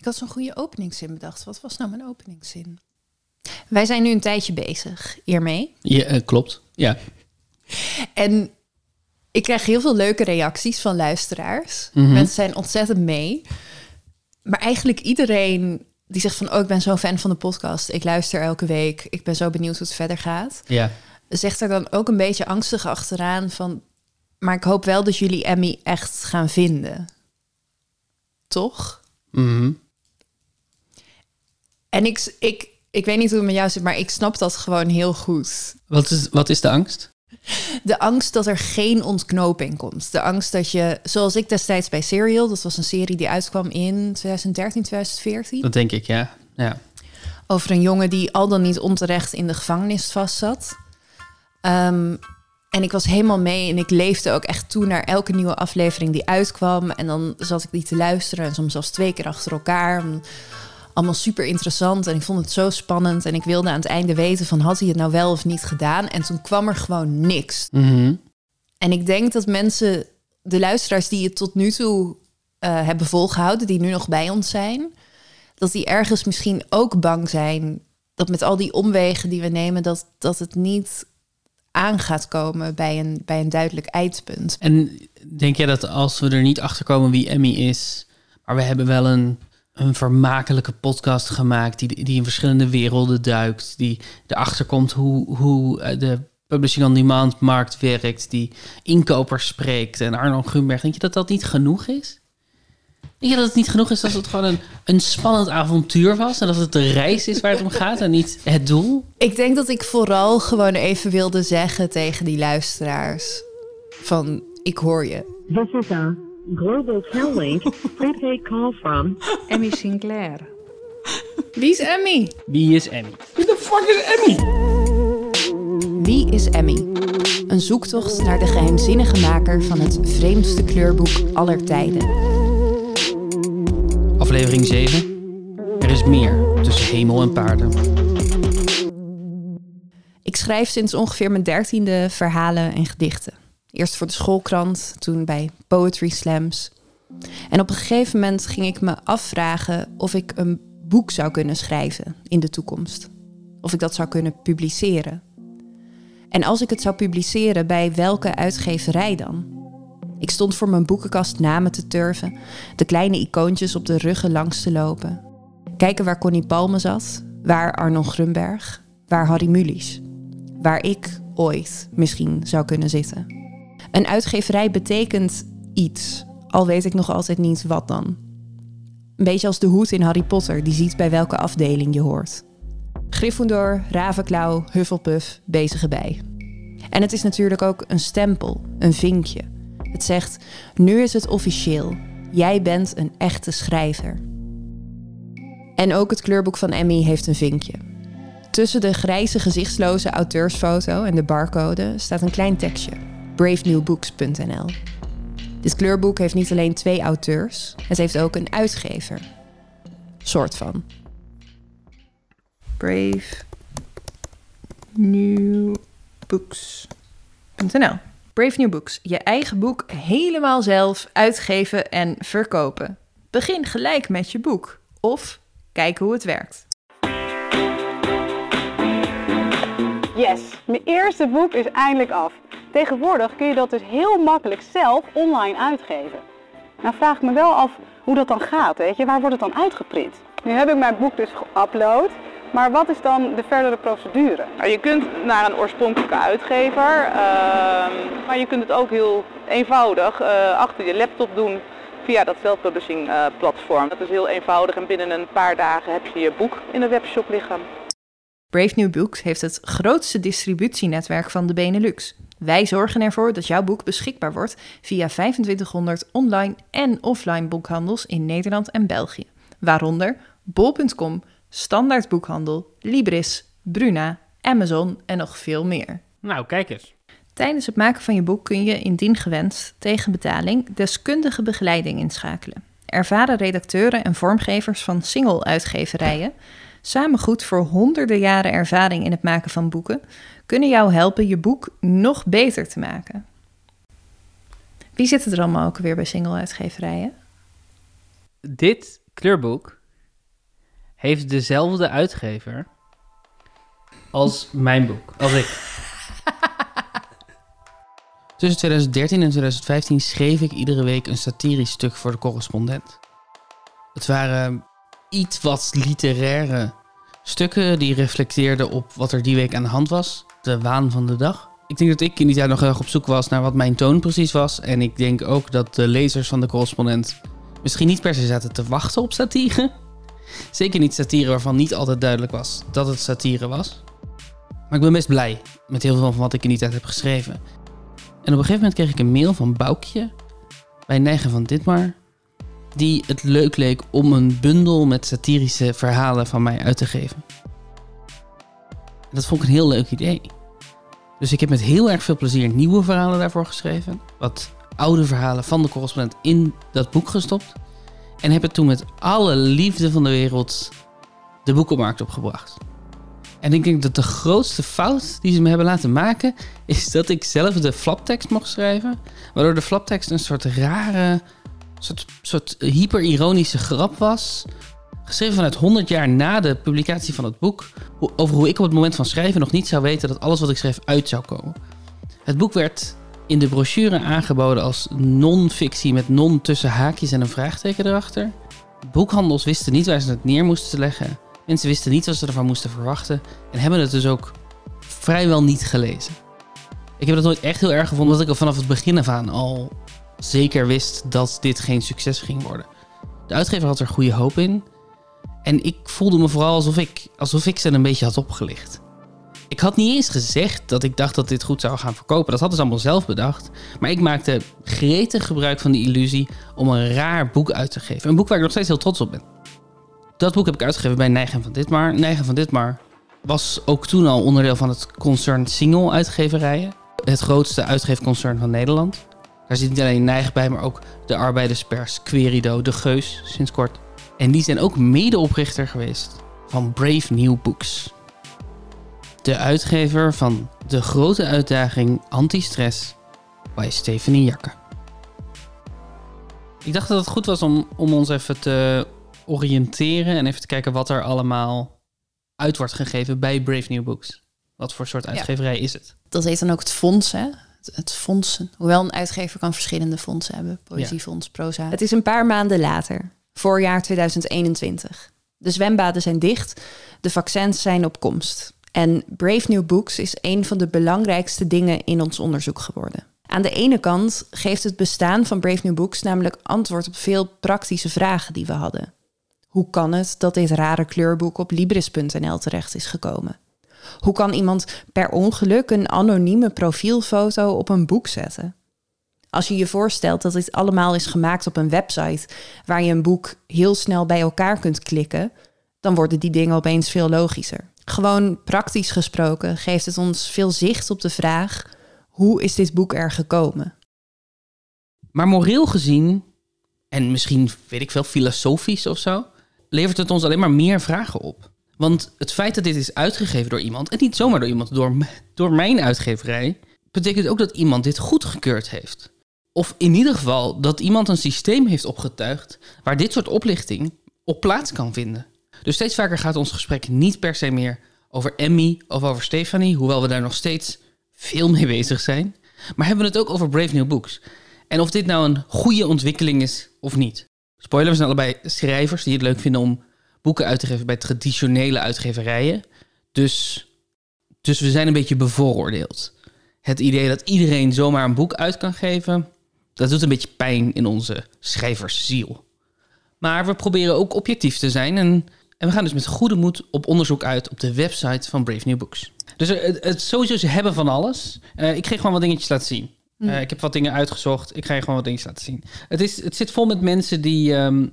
Ik had zo'n goede openingszin bedacht. Wat was nou mijn openingszin? Wij zijn nu een tijdje bezig hiermee. Ja, eh, klopt. Ja. En ik krijg heel veel leuke reacties van luisteraars. Mhm. Mensen zijn ontzettend mee. Maar eigenlijk iedereen die zegt van... oh, ik ben zo fan van de podcast. Ik luister elke week. Ik ben zo benieuwd hoe het verder gaat. Ja. Zegt er dan ook een beetje angstig achteraan van... maar ik hoop wel dat jullie Emmy echt gaan vinden. Toch? Mhm. En ik, ik, ik weet niet hoe het met jou zit... maar ik snap dat gewoon heel goed. Wat, is, wat is de angst? De angst dat er geen ontknoping komt. De angst dat je, zoals ik destijds bij Serial... dat was een serie die uitkwam in 2013, 2014... Dat denk ik, ja. ja. over een jongen die al dan niet onterecht in de gevangenis vastzat. Ehm, en ik was helemaal mee en ik leefde ook echt toe naar elke nieuwe aflevering die uitkwam. En dan zat ik die te luisteren en soms zelfs twee keer achter elkaar. Allemaal super interessant en ik vond het zo spannend. En ik wilde aan het einde weten van had hij het nou wel of niet gedaan. En toen kwam er gewoon niks. Mhm. En ik denk dat mensen, de luisteraars die het tot nu toe eh, hebben volgehouden, die nu nog bij ons zijn, dat die ergens misschien ook bang zijn dat met al die omwegen die we nemen, dat, dat het niet aan gaat komen bij een, bij een duidelijk eindpunt. En denk jij dat als we er niet achter komen wie Emmy is, maar we hebben wel een, een vermakelijke podcast gemaakt die, die in verschillende werelden duikt, die erachter komt hoe, hoe eh, de publishing on demand markt werkt, die inkopers spreekt en Arno Grunberg, denk je dat dat niet genoeg is? Denk je dat het niet genoeg is als het gewoon een, een spannend avontuur was en dat het de reis is waar het om gaat en niet het doel? Ik denk dat ik vooral gewoon even wilde zeggen tegen die luisteraars van ik hoor je. This is a Global Tellink prepaid call from Emmy Sinclair. Wie is Emmy? Wie is Emmy? Wie de fuck is Emmy? Wie is Emmy? Een zoektocht naar de geheimzinnige maker van het vreemdste kleurboek aller tijden. Aflevering 7. Er is meer tussen hemel en paarden. Ik schrijf sinds ongeveer mijn dertiende verhalen en gedichten. Eerst voor de schoolkrant, toen bij Poetry Slams. En op een gegeven moment ging ik me afvragen of ik een boek zou kunnen schrijven in de toekomst. Of ik dat zou kunnen publiceren. En als ik het zou publiceren, bij welke uitgeverij dan? Ik stond voor mijn boekenkast namen te turven, de kleine icoontjes op de ruggen langs te lopen. Kijken waar Connie Palme zat, waar Arnon Grunberg, waar Harry Mulisch. Waar ik ooit misschien zou kunnen zitten. Een uitgeverij betekent iets, al weet ik nog altijd niet wat dan. Een beetje als de hoed in Harry Potter, die ziet bij welke afdeling je hoort. Gryffindor, Ravenclaw, Hufflepuff, bezige bij. En het is natuurlijk ook een stempel, een vinkje. Het zegt, nu is het officieel. Jij bent een echte schrijver. En ook het kleurboek van Emmy heeft een vinkje. Tussen de grijze gezichtsloze auteursfoto en de barcode staat een klein tekstje. bravenewbooks.nl Dit kleurboek heeft niet alleen twee auteurs, het heeft ook een uitgever. Soort van. Brave New Books.nl Brave New Books. Je eigen boek helemaal zelf uitgeven en verkopen. Begin gelijk met je boek. Of kijk hoe het werkt. Yes, mijn eerste boek is eindelijk af. Tegenwoordig kun je dat dus heel makkelijk zelf online uitgeven. Nou vraag ik me wel af hoe dat dan gaat, weet je. Waar wordt het dan uitgeprint? Nu heb ik mijn boek dus geüpload, maar wat is dan de verdere procedure? Nou, je kunt naar een oorspronkelijke uitgever, ehm, maar je kunt het ook heel eenvoudig eh, achter je laptop doen via dat self-publishing eh, platform. Dat is heel eenvoudig en binnen een paar dagen heb je je boek in de webshop liggen. Brave New Books heeft het grootste distributienetwerk van de Benelux. Wij zorgen ervoor dat jouw boek beschikbaar wordt via 2500 online en offline boekhandels in Nederland en België. Waaronder bol.com, Standaard Boekhandel, Libris, Bruna, Amazon en nog veel meer. Nou, kijk eens. Tijdens het maken van je boek kun je indien gewenst tegen betaling deskundige begeleiding inschakelen. Ervaren redacteuren en vormgevers van single-uitgeverijen, samen goed voor honderden jaren ervaring in het maken van boeken, kunnen jou helpen je boek nog beter te maken. Wie zit er allemaal ook weer bij single-uitgeverijen? Dit kleurboek heeft dezelfde uitgever als mijn boek, als ik. Tussen 2013 en 2015 schreef ik iedere week een satirisch stuk voor de correspondent. Het waren iets wat literaire stukken die reflecteerden op wat er die week aan de hand was, de waan van de dag. Ik denk dat ik in die tijd nog heel erg op zoek was naar wat mijn toon precies was. En ik denk ook dat de lezers van de correspondent misschien niet per se zaten te wachten op satire. Zeker niet satire waarvan niet altijd duidelijk was dat het satire was. Maar ik ben best blij met heel veel van wat ik in die tijd heb geschreven. En op een gegeven moment kreeg ik een mail van Boukje bij Neigen van Ditmar. Die het leuk leek om een bundel met satirische verhalen van mij uit te geven. En dat vond ik een heel leuk idee. Dus ik heb met heel erg veel plezier nieuwe verhalen daarvoor geschreven. Wat oude verhalen van de correspondent in dat boek gestopt. En heb het toen met alle liefde van de wereld de boekenmarkt opgebracht. En ik denk dat de grootste fout die ze me hebben laten maken, is dat ik zelf de flaptekst mocht schrijven. Waardoor de flaptekst een soort rare, soort, soort hyper-ironische grap was. Geschreven vanuit 100 jaar na de publicatie van het boek. Over hoe ik op het moment van schrijven nog niet zou weten dat alles wat ik schreef uit zou komen. Het boek werd in de brochure aangeboden als non-fictie met non tussen haakjes en een vraagteken erachter. Boekhandels wisten niet waar ze het neer moesten leggen. Mensen wisten niet wat ze ervan moesten verwachten. En hebben het dus ook vrijwel niet gelezen. Ik heb dat nooit echt heel erg gevonden, omdat ik al vanaf het begin af aan al zeker wist dat dit geen succes ging worden. De uitgever had er goede hoop in. En ik voelde me vooral alsof ik, alsof ik ze een beetje had opgelicht. Ik had niet eens gezegd dat ik dacht dat dit goed zou gaan verkopen. Dat hadden ze allemaal zelf bedacht. Maar ik maakte gretig gebruik van die illusie om een raar boek uit te geven. Een boek waar ik nog steeds heel trots op ben. Dat boek heb ik uitgegeven bij Neigen van Ditmar. Neigen van Ditmar was ook toen al onderdeel van het concern Single Uitgeverijen. Het grootste uitgeefconcern van Nederland. Daar zit niet alleen Neigen bij, maar ook de arbeiderspers, Querido, De Geus sinds kort. En die zijn ook medeoprichter geweest van Brave New Books. De uitgever van de grote uitdaging Anti-stress bij Stephanie Jakke. Ik dacht dat het goed was om, om ons even te oriënteren en even te kijken wat er allemaal uit wordt gegeven bij Brave New Books. Wat voor soort uitgeverij is het? Dat heet dan ook het fonds, hè? Het, het fondsen. Hoewel een uitgever kan verschillende fondsen hebben. Poëziefonds, proza. Het is een paar maanden later. Voorjaar 2021. De zwembaden zijn dicht. De vaccins zijn op komst. En Brave New Books is een van de belangrijkste dingen in ons onderzoek geworden. Aan de ene kant geeft het bestaan van Brave New Books namelijk antwoord op veel praktische vragen die we hadden. Hoe kan het dat dit rare kleurboek op Libris.nl terecht is gekomen? Hoe kan iemand per ongeluk een anonieme profielfoto op een boek zetten? Als je je voorstelt dat dit allemaal is gemaakt op een website waar je een boek heel snel bij elkaar kunt klikken, dan worden die dingen opeens veel logischer. Gewoon praktisch gesproken geeft het ons veel zicht op de vraag: hoe is dit boek er gekomen? Maar moreel gezien, en misschien weet ik veel, filosofisch of zo, levert het ons alleen maar meer vragen op. Want het feit dat dit is uitgegeven door iemand, en niet zomaar door iemand, door, door mijn uitgeverij, betekent ook dat iemand dit goedgekeurd heeft. Of in ieder geval dat iemand een systeem heeft opgetuigd waar dit soort oplichting op plaats kan vinden. Dus steeds vaker gaat ons gesprek niet per se meer over Emmy of over Stefanie, hoewel we daar nog steeds veel mee bezig zijn. Maar hebben we het ook over Brave New Books. En of dit nou een goede ontwikkeling is of niet. Spoiler, we zijn allebei schrijvers die het leuk vinden om boeken uit te geven bij traditionele uitgeverijen. Dus, dus we zijn een beetje bevooroordeeld. Het idee dat iedereen zomaar een boek uit kan geven, dat doet een beetje pijn in onze schrijversziel. Maar we proberen ook objectief te zijn en, en we gaan dus met goede moed op onderzoek uit op de website van Brave New Books. Dus er- het, het sowieso, ze hebben van alles. Eh, ik ga je gewoon wat dingetjes laten zien. Eh, ik heb wat dingen uitgezocht. Ik ga je gewoon wat dingetjes laten zien. Het, is, het zit vol met mensen die, ehm,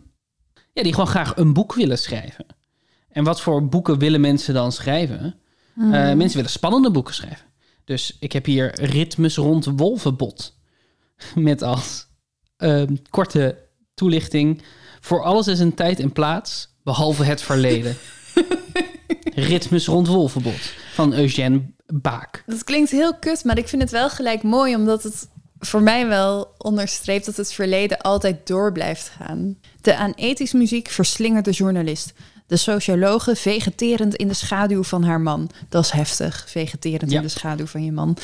ja, die gewoon graag een boek willen schrijven. En wat voor boeken willen mensen dan schrijven? Eh, mensen willen spannende boeken schrijven. Dus ik heb hier Ritmes rond Wolvenbot. Met als ehm, korte toelichting. Voor alles is een tijd en plaats, behalve het verleden. Ritmes rond Wolvenbot van Eugène Baak. Dat klinkt heel kut, maar ik vind het wel gelijk mooi, omdat het voor mij wel onderstreept dat het verleden altijd door blijft gaan. De aan ethisch muziek verslingert de journalist. De sociologe vegeterend in de schaduw van haar man. Dat is heftig, vegeterend Ja. in de schaduw van je man.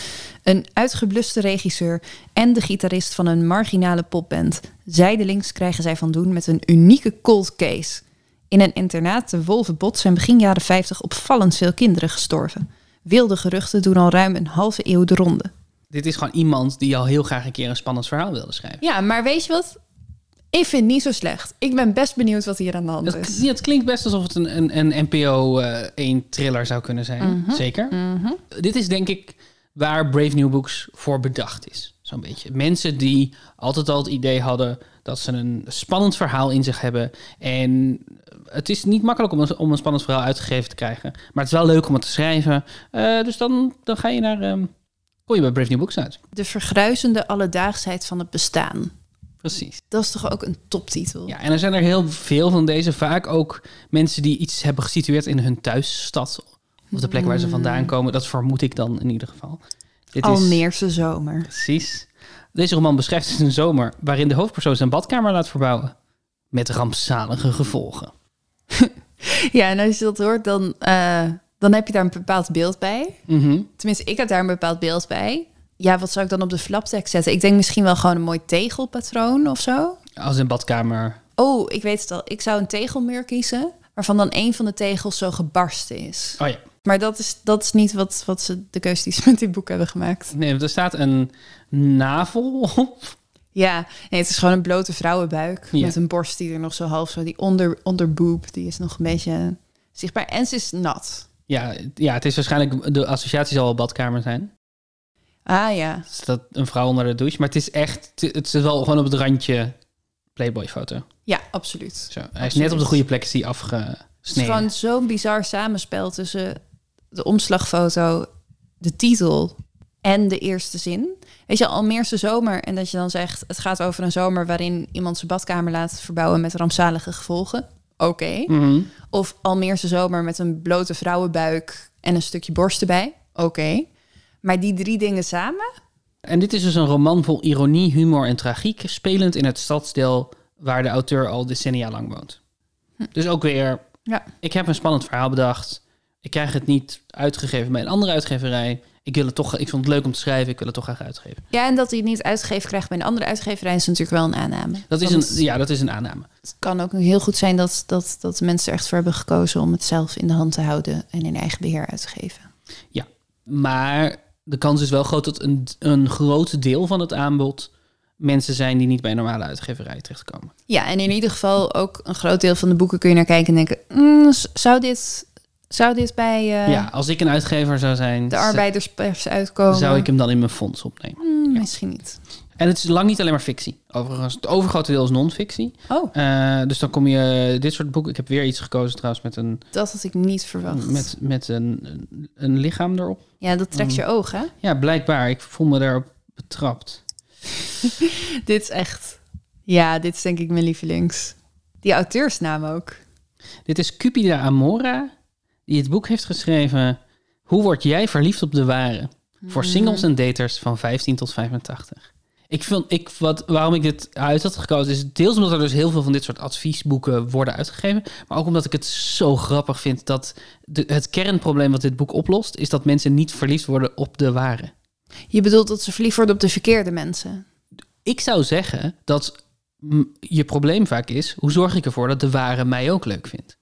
Een uitgebluste regisseur en de gitarist van een marginale popband. Zijdelings krijgen zij van doen met een unieke cold case. In een internaat te Wolvenbot zijn begin jaren 50 opvallend veel kinderen gestorven. Wilde geruchten doen al ruim een halve eeuw de ronde. Dit is gewoon iemand die al heel graag een keer een spannend verhaal wilde schrijven. Ja, maar weet je wat? Ik vind het niet zo slecht. Ik ben best benieuwd wat hier aan de hand Dat, is. het klinkt best alsof het een, een, een NPO eh 1 thriller zou kunnen zijn. Mhm. Zeker. Dit is denk ik waar Brave New Books voor bedacht is. Zo'n beetje. Mensen die altijd al het idee hadden dat ze een spannend verhaal in zich hebben. En het is niet makkelijk om een, om een spannend verhaal uitgegeven te krijgen. Maar het is wel leuk om het te schrijven. Eh, dus dan, dan ga je naar... ehm kom je bij Brave New Books uit. De vergruizende alledaagsheid van het bestaan. Precies. Dat is toch ook een toptitel? Ja, en er zijn er heel veel van deze. Vaak ook mensen die iets hebben gesitueerd in hun thuisstad. Of de plek waar ze vandaan komen. Dat vermoed ik dan in ieder geval. Dit is Almeerse zomer. precies. Deze roman beschrijft dus een zomer waarin de hoofdpersoon zijn badkamer laat verbouwen. Met rampzalige gevolgen. Ja, en als je dat hoort, dan, eh, dan heb je daar een bepaald beeld bij. Mhm. Tenminste, ik heb daar een bepaald beeld bij. Ja, wat zou ik dan op de flaptekst zetten? Ik denk misschien wel gewoon een mooi tegelpatroon of zo. Als een badkamer. Oh, ik weet het al. Ik zou een tegelmuur kiezen, waarvan dan een van de tegels zo gebarsten is. Oh ja. Maar dat is, dat is niet wat, wat ze, de keuze die ze met dit boek hebben gemaakt. Nee, want er staat een navel op. Ja, nee, het is gewoon een blote vrouwenbuik. Ja. Met een borst die er nog zo half zo... Die onder, onderboob, die is nog een beetje zichtbaar. En ze is nat. Ja, ja, het is waarschijnlijk... De associatie zal wel badkamer zijn. Ah ja. Staat een vrouw onder de douche. Maar het is echt... Het zit wel gewoon op het randje Playboy-foto. Ja, absoluut. Zo, hij is net op de goede plek is hij afgesneden. Het is gewoon zo'n bizar samenspel tussen de omslagfoto, de titel en de eerste zin. Weet je, Almeerse zomer. En dat je dan zegt, het gaat over een zomer waarin iemand zijn badkamer laat verbouwen met rampzalige gevolgen. Oké. Mhm. Of Almeerse zomer met een blote vrouwenbuik en een stukje borst erbij. Oké. Maar die drie dingen samen? En dit is dus een roman vol ironie, humor en tragiek, spelend in het stadsdeel waar de auteur al decennia lang woont. Dus ook weer, Ja. ik heb een spannend verhaal bedacht. Ik krijg het niet uitgegeven bij een andere uitgeverij. Ik, wil het toch, ik vond het leuk om te schrijven, ik wil het toch graag uitgeven. Ja, en dat hij het niet uitgegeven krijgt bij een andere uitgeverij is natuurlijk wel een aanname. Dat is Want een, ja, dat is een aanname. Het kan ook heel goed zijn dat, dat, dat mensen er echt voor hebben gekozen om het zelf in de hand te houden en in eigen beheer uit te geven. Maar de kans is wel groot dat een, een groot deel van het aanbod mensen zijn die niet bij een normale uitgeverij terechtkomen. Ja, en in ieder geval ook een groot deel van de boeken kun je naar kijken en denken: "Mm, zou, dit, zou dit bij eh, ja, als ik een uitgever zou zijn, de arbeiderspers uitkomen? zou ik hem dan in mijn fonds opnemen. Mm, Misschien niet. En het is lang niet alleen maar fictie. Overigens, het overgrote deel is non-fictie. Oh, Eh, dus dan kom je dit soort boeken. Ik heb weer iets gekozen trouwens met een, dat had ik niet verwacht. met, met een, een, een lichaam erop. Ja, dat trekt je oog, hè? Ja, blijkbaar. Ik voel me daarop betrapt. dit is echt. Ja, dit is denk ik mijn lievelings. Die auteursnaam ook. Dit is Cupida Amora, die het boek heeft geschreven... Hoe word jij verliefd op de ware? Voor singles en daters van 15 tot 85. Ik vind, ik, wat, waarom ik dit uit had gekozen is deels omdat er dus heel veel van dit soort adviesboeken worden uitgegeven. Maar ook omdat ik het zo grappig vind dat de, het kernprobleem wat dit boek oplost... is dat mensen niet verliefd worden op de ware. Je bedoelt dat ze verliefd worden op de verkeerde mensen. Ik zou zeggen dat je probleem vaak is... hoe zorg ik ervoor dat de ware mij ook leuk vindt?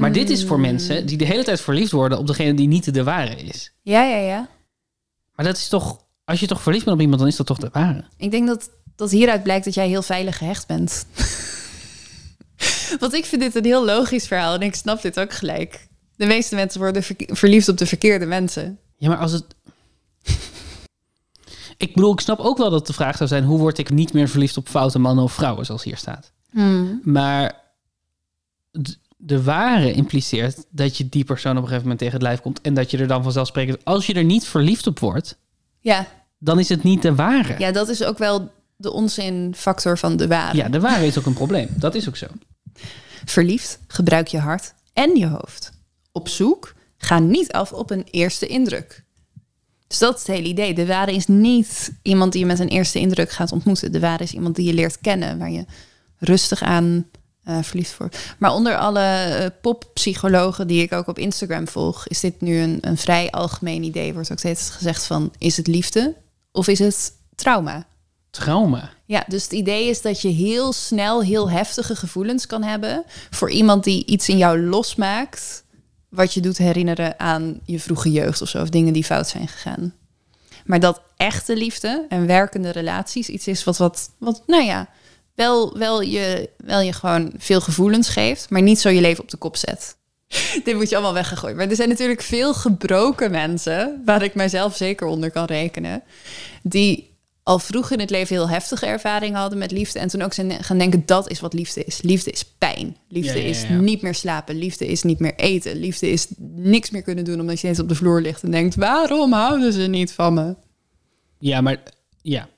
Maar dit is voor mensen die de hele tijd verliefd worden op degene die niet de ware is. Ja, ja, ja. Maar dat is toch, als je toch verliefd bent op iemand, dan is dat toch de ware. Ik denk dat, dat hieruit blijkt dat jij heel veilig gehecht bent. Want ik vind dit een heel logisch verhaal en ik snap dit ook gelijk. De meeste mensen worden verliefd op de verkeerde mensen. Ja, maar als het. Ik bedoel, ik snap ook wel dat de vraag zou zijn: hoe word ik niet meer verliefd op foute mannen of vrouwen, zoals hier staat. Maar d- de ware impliceert dat je die persoon op een gegeven moment tegen het lijf komt en dat je er dan vanzelfsprekend, als je er niet verliefd op wordt, Ja, dan is het niet de ware. ja, dat is ook wel de onzinfactor van de ware. Ja, de ware is ook een probleem. Dat is ook zo. Verliefd, gebruik je hart en je hoofd. Op zoek, ga niet af op een eerste indruk. Dus dat is het hele idee. De ware is niet iemand die je met een eerste indruk gaat ontmoeten. De ware is iemand die je leert kennen, waar je rustig aan eh, verliefd wordt. Maar onder alle eh, poppsychologen die ik ook op Instagram volg, is dit nu een, een vrij algemeen idee. Wordt ook steeds gezegd van, is het liefde of is het trauma? Trauma. Ja, dus het idee is dat je heel snel heel heftige gevoelens kan hebben voor iemand die iets in jou losmaakt, wat je doet herinneren aan je vroege jeugd of zo, of dingen die fout zijn gegaan. Maar dat echte liefde en werkende relaties iets is wat, wat, wat nou ja, wel, wel, je, wel je gewoon veel gevoelens geeft, maar niet zo je leven op de kop zet. Dit moet je allemaal weggegooid. Maar er zijn natuurlijk veel gebroken mensen, waar ik mijzelf zeker onder kan rekenen, die al vroeg in het leven heel heftige ervaringen hadden met liefde. En toen ook zijn gaan denken, dat is wat liefde is. Liefde is pijn. Liefde Ja, ja, is niet meer slapen. Liefde is niet meer eten. Liefde is niks meer kunnen doen omdat je steeds op de vloer ligt en denkt, waarom houden ze niet van me? Ja, maar ja.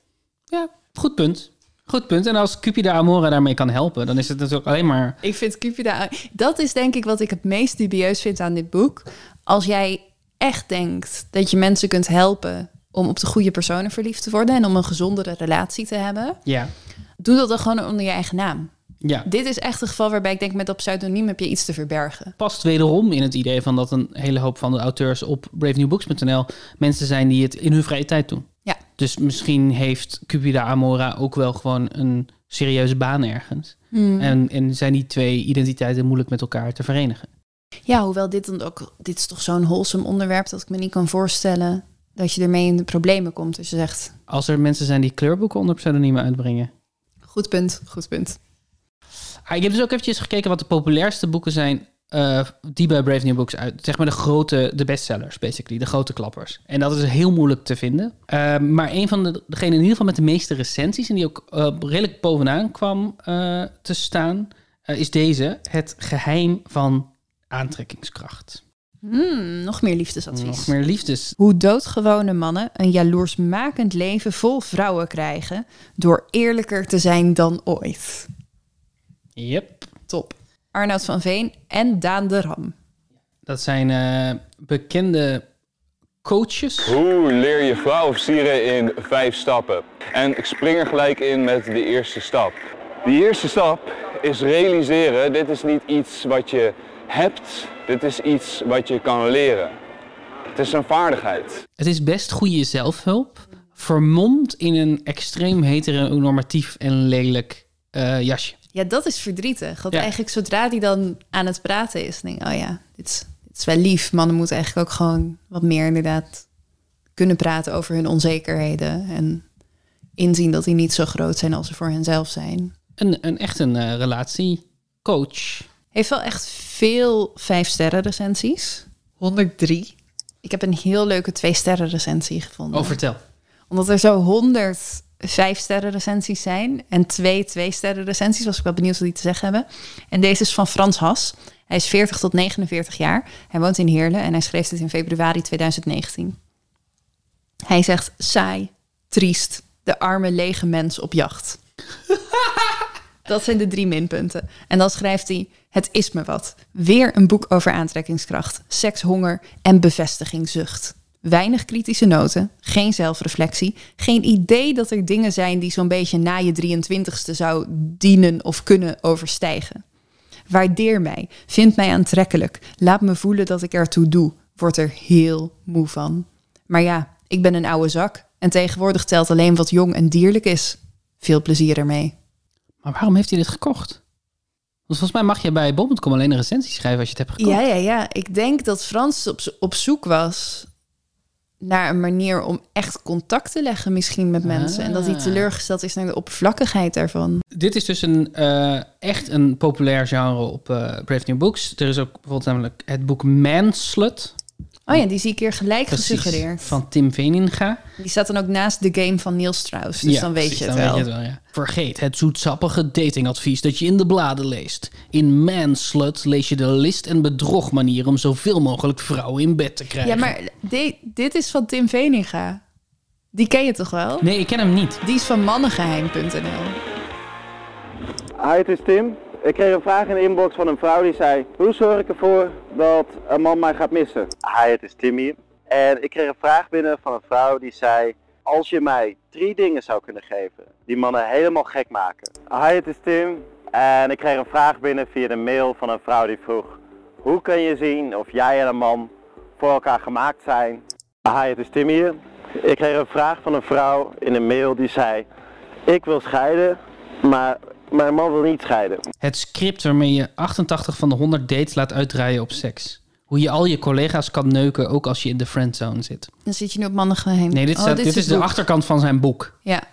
Ja, goed punt. Goed punt. En als Cupida Amora daarmee kan helpen, dan is het natuurlijk alleen maar... Ik vind Cupida... Dat is denk ik wat ik het meest dubieus vind aan dit boek. Als jij echt denkt dat je mensen kunt helpen om op de goede personen verliefd te worden en om een gezondere relatie te hebben, Ja. doe dat dan gewoon onder je eigen naam. Ja. Dit is echt een geval waarbij ik denk met dat pseudoniem heb je iets te verbergen. past wederom in het idee van dat een hele hoop van de auteurs op bravenewbooks.nl mensen zijn die het in hun vrije tijd doen. Ja. Dus misschien heeft Cupida Amora ook wel gewoon een serieuze baan ergens. En, en zijn die twee identiteiten moeilijk met elkaar te verenigen. Ja, hoewel dit dan ook, dit is toch zo'n wholesome onderwerp dat ik me niet kan voorstellen dat je ermee in de problemen komt. Dus je zegt, Als er mensen zijn die kleurboeken onder pseudoniemen uitbrengen. goed punt, goed punt. Ah, ik heb dus ook eventjes gekeken wat de populairste boeken zijn eh, die bij Brave New Books uit... Zeg maar de grote, de bestsellers, basically. De grote klappers. En dat is heel moeilijk te vinden. Eh, maar een van de, degenen in ieder geval met de meeste recensies... en die ook eh, redelijk bovenaan kwam eh, te staan... eh, is deze. Het geheim van aantrekkingskracht. Hmm, nog meer liefdesadvies. Nog meer liefdes. Hoe doodgewone mannen een jaloersmakend leven vol vrouwen krijgen door eerlijker te zijn dan ooit. Yep. Top. Arnoud van Veen en Daan de Ram. Dat zijn eh, bekende coaches. Hoe leer je vrouwen versieren in vijf stappen? En ik spring er gelijk in met de eerste stap. Die eerste stap is realiseren, dit is niet iets wat je hebt, dit is iets wat je kan leren. Het is een vaardigheid. Het is best goede zelfhulp, vermomd in een extreem heteronormatief en lelijk eh, jasje. Ja, dat is verdrietig. Want Ja. eigenlijk zodra die dan aan het praten is, denk ik, oh ja, dit is, dit is wel lief. Mannen moeten eigenlijk ook gewoon wat meer inderdaad kunnen praten over hun onzekerheden. En inzien dat die niet zo groot zijn als ze voor henzelf zijn. Een, een echt een eh, relatiecoach. Heeft wel echt veel vijf sterren recensies. 103. Ik heb een heel leuke twee sterren recensie gevonden. Oh, vertel. Omdat er zo 100 vijf sterren recensies zijn en twee twee sterren recensies, was ik wel benieuwd wat die te zeggen hebben. En deze is van Frans Has. Hij is 40 tot 49 jaar. Hij woont in Heerlen en hij schreef dit in februari 2019. Hij zegt saai, triest, de arme lege mens op jacht. Dat zijn de drie minpunten. En dan schrijft hij: Het is me wat. Weer een boek over aantrekkingskracht, sekshonger en bevestigingzucht. Weinig kritische noten, geen zelfreflectie, geen idee dat er dingen zijn die zo'n beetje na je 23ste zou dienen of kunnen overstijgen. Waardeer mij, vind mij aantrekkelijk, laat me voelen dat ik ertoe doe, word er heel moe van. Maar ja, ik ben een oude zak en tegenwoordig telt alleen wat jong en dierlijk is. Veel plezier ermee. Maar waarom heeft hij dit gekocht? Want volgens mij mag je bij bol.com alleen een recensie schrijven als je het hebt gekocht. Ja, ja, ja. Ik denk dat Frans op, op zoek was naar een manier om echt contact te leggen misschien met mensen. En dat hij Ah. teleurgesteld is naar de oppervlakkigheid daarvan. Dit is dus een, eh, echt een populair genre op eh, Brave New Books. Er is ook bijvoorbeeld namelijk het boek Manslut. Oh ja, die zie ik hier gelijk Precies, gesuggereerd. van Tim Veninga. Die staat dan ook naast de game van Niels Strauss. Dus dan weet precies, je het dan wel. weet je het wel ja. Vergeet het zoetsappige datingadvies dat je in de bladen leest. In Manslut lees je de list en bedrogmanier om zoveel mogelijk vrouwen in bed te krijgen. Ja, maar di- dit is van Tim Veninga. Die ken je toch wel? Nee, ik ken hem niet. Die is van mannengeheim.nl. Hi, het is Tim. Ik kreeg een vraag in de inbox van een vrouw die zei: Hoe zorg ik ervoor dat een man mij gaat missen? Hi, het is Timmy. En ik kreeg een vraag binnen van een vrouw die zei... Als je mij drie dingen zou kunnen geven die mannen helemaal gek maken. Hi, het is Tim. En ik kreeg een vraag binnen via de mail van een vrouw die vroeg... Hoe kun je zien of jij en een man voor elkaar gemaakt zijn? Hi, het is Tim hier. Ik kreeg een vraag van een vrouw in een mail die zei... Ik wil scheiden, maar mijn man wil niet scheiden. Het script waarmee je 88 van de 100 dates laat uitdraaien op seks. Hoe je al je collega's kan neuken, ook als je in de friendzone zit. Dan zit je nu op mannen geheim. Nee, dit, Oh, staat- dit, is het de boek. achterkant van zijn boek. Ja.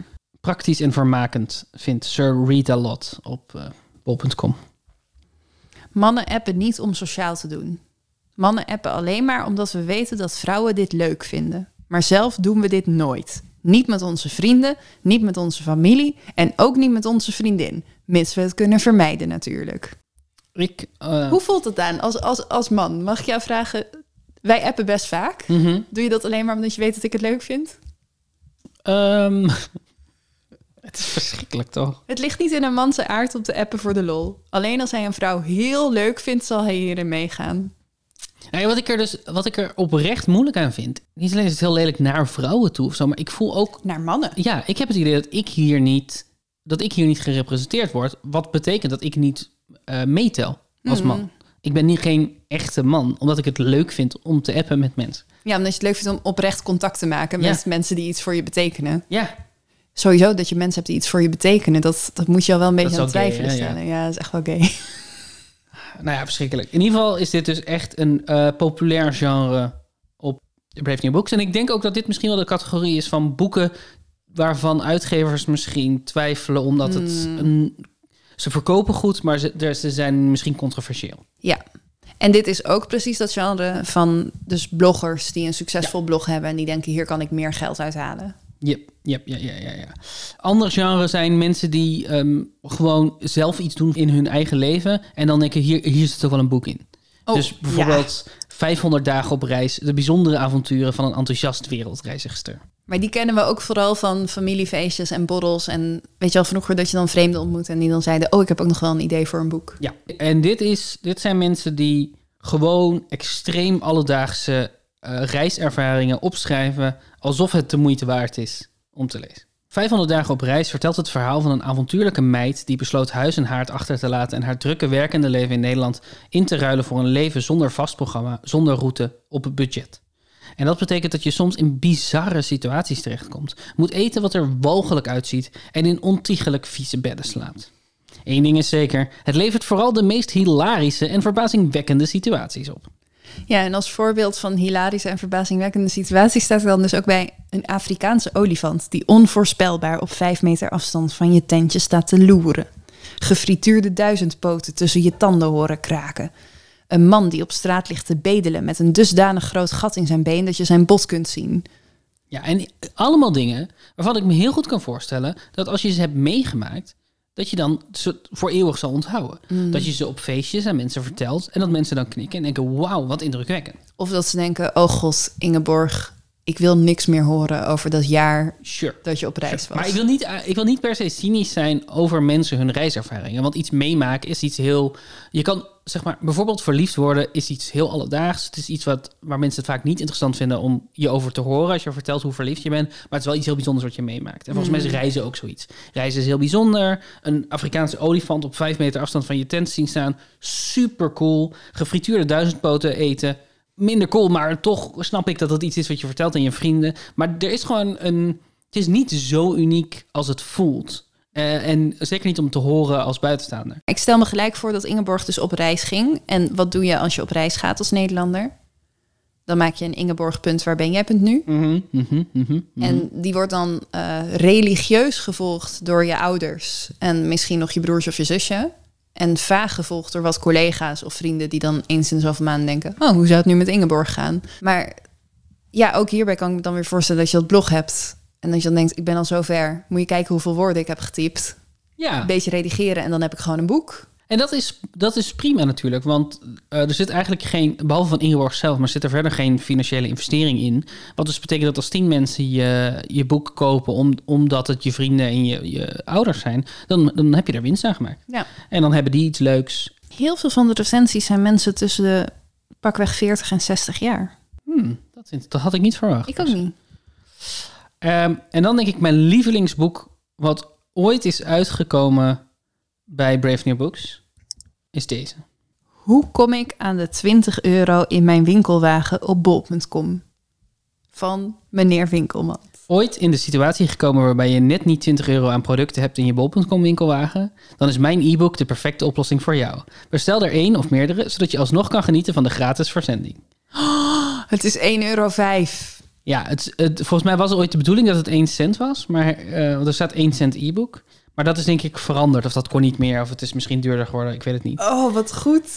Praktisch en vermakend vindt Sir Rita Lot op eh bol.com. Mannen appen niet om sociaal te doen. Mannen appen alleen maar omdat we weten dat vrouwen dit leuk vinden. Maar zelf doen we dit nooit. Niet met onze vrienden, niet met onze familie en ook niet met onze vriendin. Mits we het kunnen vermijden natuurlijk. Ik, eh, Hoe voelt het aan als, als, als man? Mag ik jou vragen? Wij appen best vaak. mhm. Doe je dat alleen maar omdat je weet dat ik het leuk vind? Ehm, het is verschrikkelijk toch? Het ligt niet in een man zijn aard om te appen voor de lol. Alleen als hij een vrouw heel leuk vindt, zal hij hierin meegaan. Nou ja, wat ik er dus wat ik er oprecht moeilijk aan vind. Niet alleen is het heel lelijk naar vrouwen toe of zo, maar ik voel ook. Naar mannen. Ja, ik heb het idee dat ik hier niet. Dat ik hier niet gerepresenteerd word. Wat betekent dat ik niet eh, meetel als man. Ik ben niet geen echte man, omdat ik het leuk vind om te appen met mensen. Ja, omdat je het leuk vindt om oprecht contact te maken Ja. met mensen die iets voor je betekenen. Ja, Sowieso dat je mensen hebt die iets voor je betekenen, dat, dat moet je al wel een beetje aan twijfelen hè? Ja. stellen. Ja, dat is echt wel gay. Nou ja, verschrikkelijk. In ieder geval is dit dus echt een eh, populair genre op Brave New Books. En ik denk ook dat dit misschien wel de categorie is van boeken waarvan uitgevers misschien twijfelen omdat het een, ze verkopen goed, maar ze, ze zijn misschien controversieel. Ja. En dit is ook precies dat genre van dus bloggers die een succesvol blog hebben en die denken hier kan ik meer geld uithalen. Yep, yep, ja, ja, ja, ja. Andere genres zijn mensen die ehm, gewoon zelf iets doen in hun eigen leven en dan denken hier, hier zit ook wel een boek in. Oh, dus bijvoorbeeld 500 dagen op reis, de bijzondere avonturen van een enthousiast wereldreizigster. Maar die kennen we ook vooral van familiefeestjes en borrels. En weet je al vroeger dat je dan vreemden ontmoet en die dan zeiden: Oh, ik heb ook nog wel een idee voor een boek. Ja, en dit, is, dit zijn mensen die gewoon extreem alledaagse eh, reiservaringen opschrijven alsof het de moeite waard is om te lezen. 500 dagen op reis vertelt het verhaal van een avontuurlijke meid die besloot huis en haard achter te laten en haar drukke werkende leven in Nederland in te ruilen voor een leven zonder vast programma, zonder route, op het budget. En dat betekent dat je soms in bizarre situaties terechtkomt, moet eten wat er walgelijk uitziet en in ontiegelijk vieze bedden slaapt. Eén ding is zeker, het levert vooral de meest hilarische en verbazingwekkende situaties op. Ja, en als voorbeeld van hilarische en verbazingwekkende situaties staat er dan dus ook bij een Afrikaanse olifant die onvoorspelbaar op vijf meter afstand van je tentje staat te loeren. Gefrituurde duizendpoten tussen je tanden horen kraken. Een man die op straat ligt te bedelen met een dusdanig groot gat in zijn been dat je zijn bot kunt zien. Ja, en allemaal dingen waarvan ik me heel goed kan voorstellen dat als je ze hebt meegemaakt, dat je dan ze voor eeuwig zal onthouden. Dat je ze op feestjes aan mensen vertelt en dat mensen dan knikken en denken, wauw, wat indrukwekkend. Of dat ze denken, oh god, Ingeborg, ik wil niks meer horen over dat jaar Sure. dat je op reis was. Maar ik wil, niet, ik wil niet per se cynisch zijn over mensen hun reiservaringen. Want iets meemaken is iets heel. Je kan, zeg maar, bijvoorbeeld verliefd worden is iets heel alledaags. Het is iets wat, waar mensen het vaak niet interessant vinden om je over te horen als je vertelt hoe verliefd je bent. Maar het is wel iets heel bijzonders wat je meemaakt. En volgens mij is reizen ook zoiets. Reizen is heel bijzonder. Een Afrikaanse olifant op vijf meter afstand van je tent zien staan. Super cool. Gefrituurde duizendpoten eten. Minder cool, maar toch snap ik dat dat iets is wat je vertelt aan je vrienden. Maar er is gewoon een. Het is niet zo uniek als het voelt. Eh, en zeker niet om te horen als buitenstaander. Ik stel me gelijk voor dat Ingeborg dus op reis ging. En wat doe je als je op reis gaat als Nederlander? Dan maak je een Ingeborg-punt, waar ben jij punt nu? Mhm, mhm, mhm. En die wordt dan eh, religieus gevolgd door je ouders. En misschien nog je broers of je zusje. En vaag gevolgd door wat collega's of vrienden die dan eens in zoveel maanden denken... oh, hoe zou het nu met Ingeborg gaan? Maar ja, ook hierbij kan ik me dan weer voorstellen dat je dat blog hebt... En dat je dan denkt, ik ben al zo ver. Moet je kijken hoeveel woorden ik heb getypt. ja, Een beetje redigeren en dan heb ik gewoon een boek. en dat is, dat is prima natuurlijk. Want eh, er zit eigenlijk geen, behalve van Ingeborg zelf, maar zit er verder geen financiële investering in. Wat dus betekent dat als tien mensen je, je boek kopen om, omdat het je vrienden en je, je ouders zijn, dan, dan heb je er winst aan gemaakt. Ja. En dan hebben die iets leuks. Heel veel van de recensies zijn mensen tussen de pakweg 40 en 60 jaar. Hmm, dat dat had ik niet verwacht. Ik ook niet. Ehm, en dan denk ik mijn lievelingsboek wat ooit is uitgekomen bij Brave New Books is deze. Hoe kom ik aan de 20 euro in mijn winkelwagen op bol.com? Van meneer Winkelman. Ooit in de situatie gekomen waarbij je net niet 20 euro aan producten hebt in je bol.com winkelwagen, dan is mijn e-book de perfecte oplossing voor jou. Bestel er één of meerdere, zodat je alsnog kan genieten van de gratis verzending. Het is 1,05 euro. Ja, het, het, volgens mij was ooit de bedoeling dat het 1 cent was, maar eh, er staat 1 cent e-book. Maar dat is denk ik veranderd, of dat kon niet meer, of het is misschien duurder geworden, ik weet het niet. Oh, wat goed.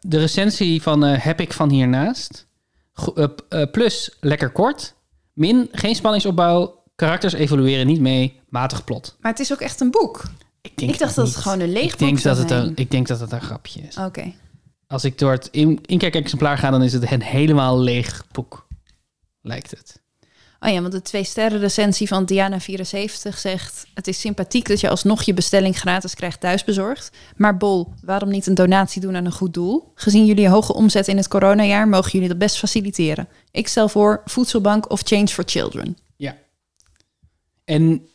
De recensie van eh, heb ik van hiernaast. Go- eh, plus lekker kort. Min geen spanningsopbouw. Karakters evolueren niet mee. Matig plot. Maar het is ook echt een boek. Ik, denk Ik dacht dat het gewoon een leeg ik denk boek dat het een, Ik denk dat het een grapje is. Oké. Als ik door het in, inkijkexemplaar ga, dan is het een helemaal leeg boek. Lijkt het. Oh ja, want de twee sterren recensie van Diana74 zegt... het is sympathiek dat je alsnog je bestelling gratis krijgt thuisbezorgd. Maar Bol, waarom niet een donatie doen aan een goed doel? Gezien jullie hoge omzet in het coronajaar... mogen jullie dat best faciliteren. Ik stel voor Voedselbank of Change for Children. Ja. En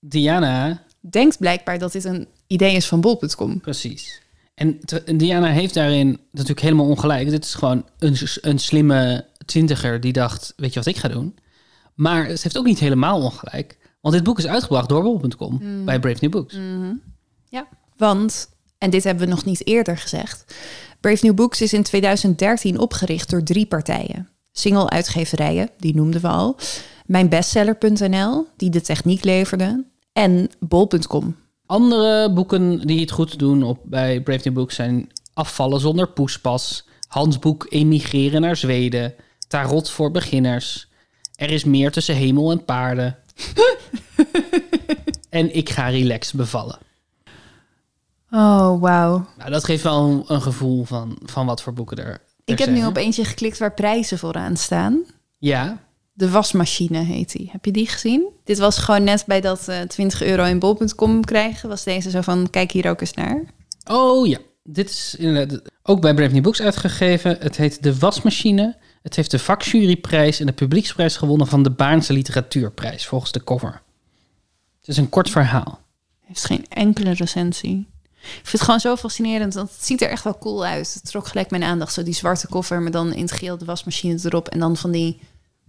Diana, Denkt blijkbaar dat dit een idee is van Bol.com. precies. En Diana heeft daarin natuurlijk helemaal ongelijk. Dit is gewoon een, een slimme twintiger die dacht, weet je wat ik ga doen? Maar ze heeft ook niet helemaal ongelijk. Want dit boek is uitgebracht door bol.com bij Brave New Books. Ja, want, en dit hebben we nog niet eerder gezegd... Brave New Books is in 2013 opgericht door drie partijen. Single uitgeverijen, die noemden we al. Mijnbestseller.nl, die de techniek leverde. En Bol.com. Andere boeken die het goed doen op, bij Brave New Books zijn Afvallen zonder poespas, Handboek Emigreren naar Zweden, Tarot voor beginners, Er is meer tussen hemel en paarden. en Ik ga relaxed bevallen. Oh, wauw. Nou, dat geeft wel een, een gevoel van, van wat voor boeken er, er Ik heb zijn, nu op eentje geklikt waar prijzen vooraan staan. Ja, De wasmachine heet die. Heb je die gezien? Dit was gewoon net bij dat eh 20 euro in bol.com krijgen. Was deze zo van, kijk hier ook eens naar. Oh ja, dit is inderdaad ook bij Brave New Books uitgegeven. Het heet De Wasmachine. Het heeft de vakjuryprijs en de publieksprijs gewonnen van de Baarnse Literatuurprijs, volgens de cover. Het is een kort verhaal. Heeft geen enkele recensie. Ik vind het gewoon zo fascinerend, want het ziet er echt wel cool uit. Het trok gelijk mijn aandacht. Zo die zwarte koffer, maar dan in het geel de wasmachine erop. En dan van die,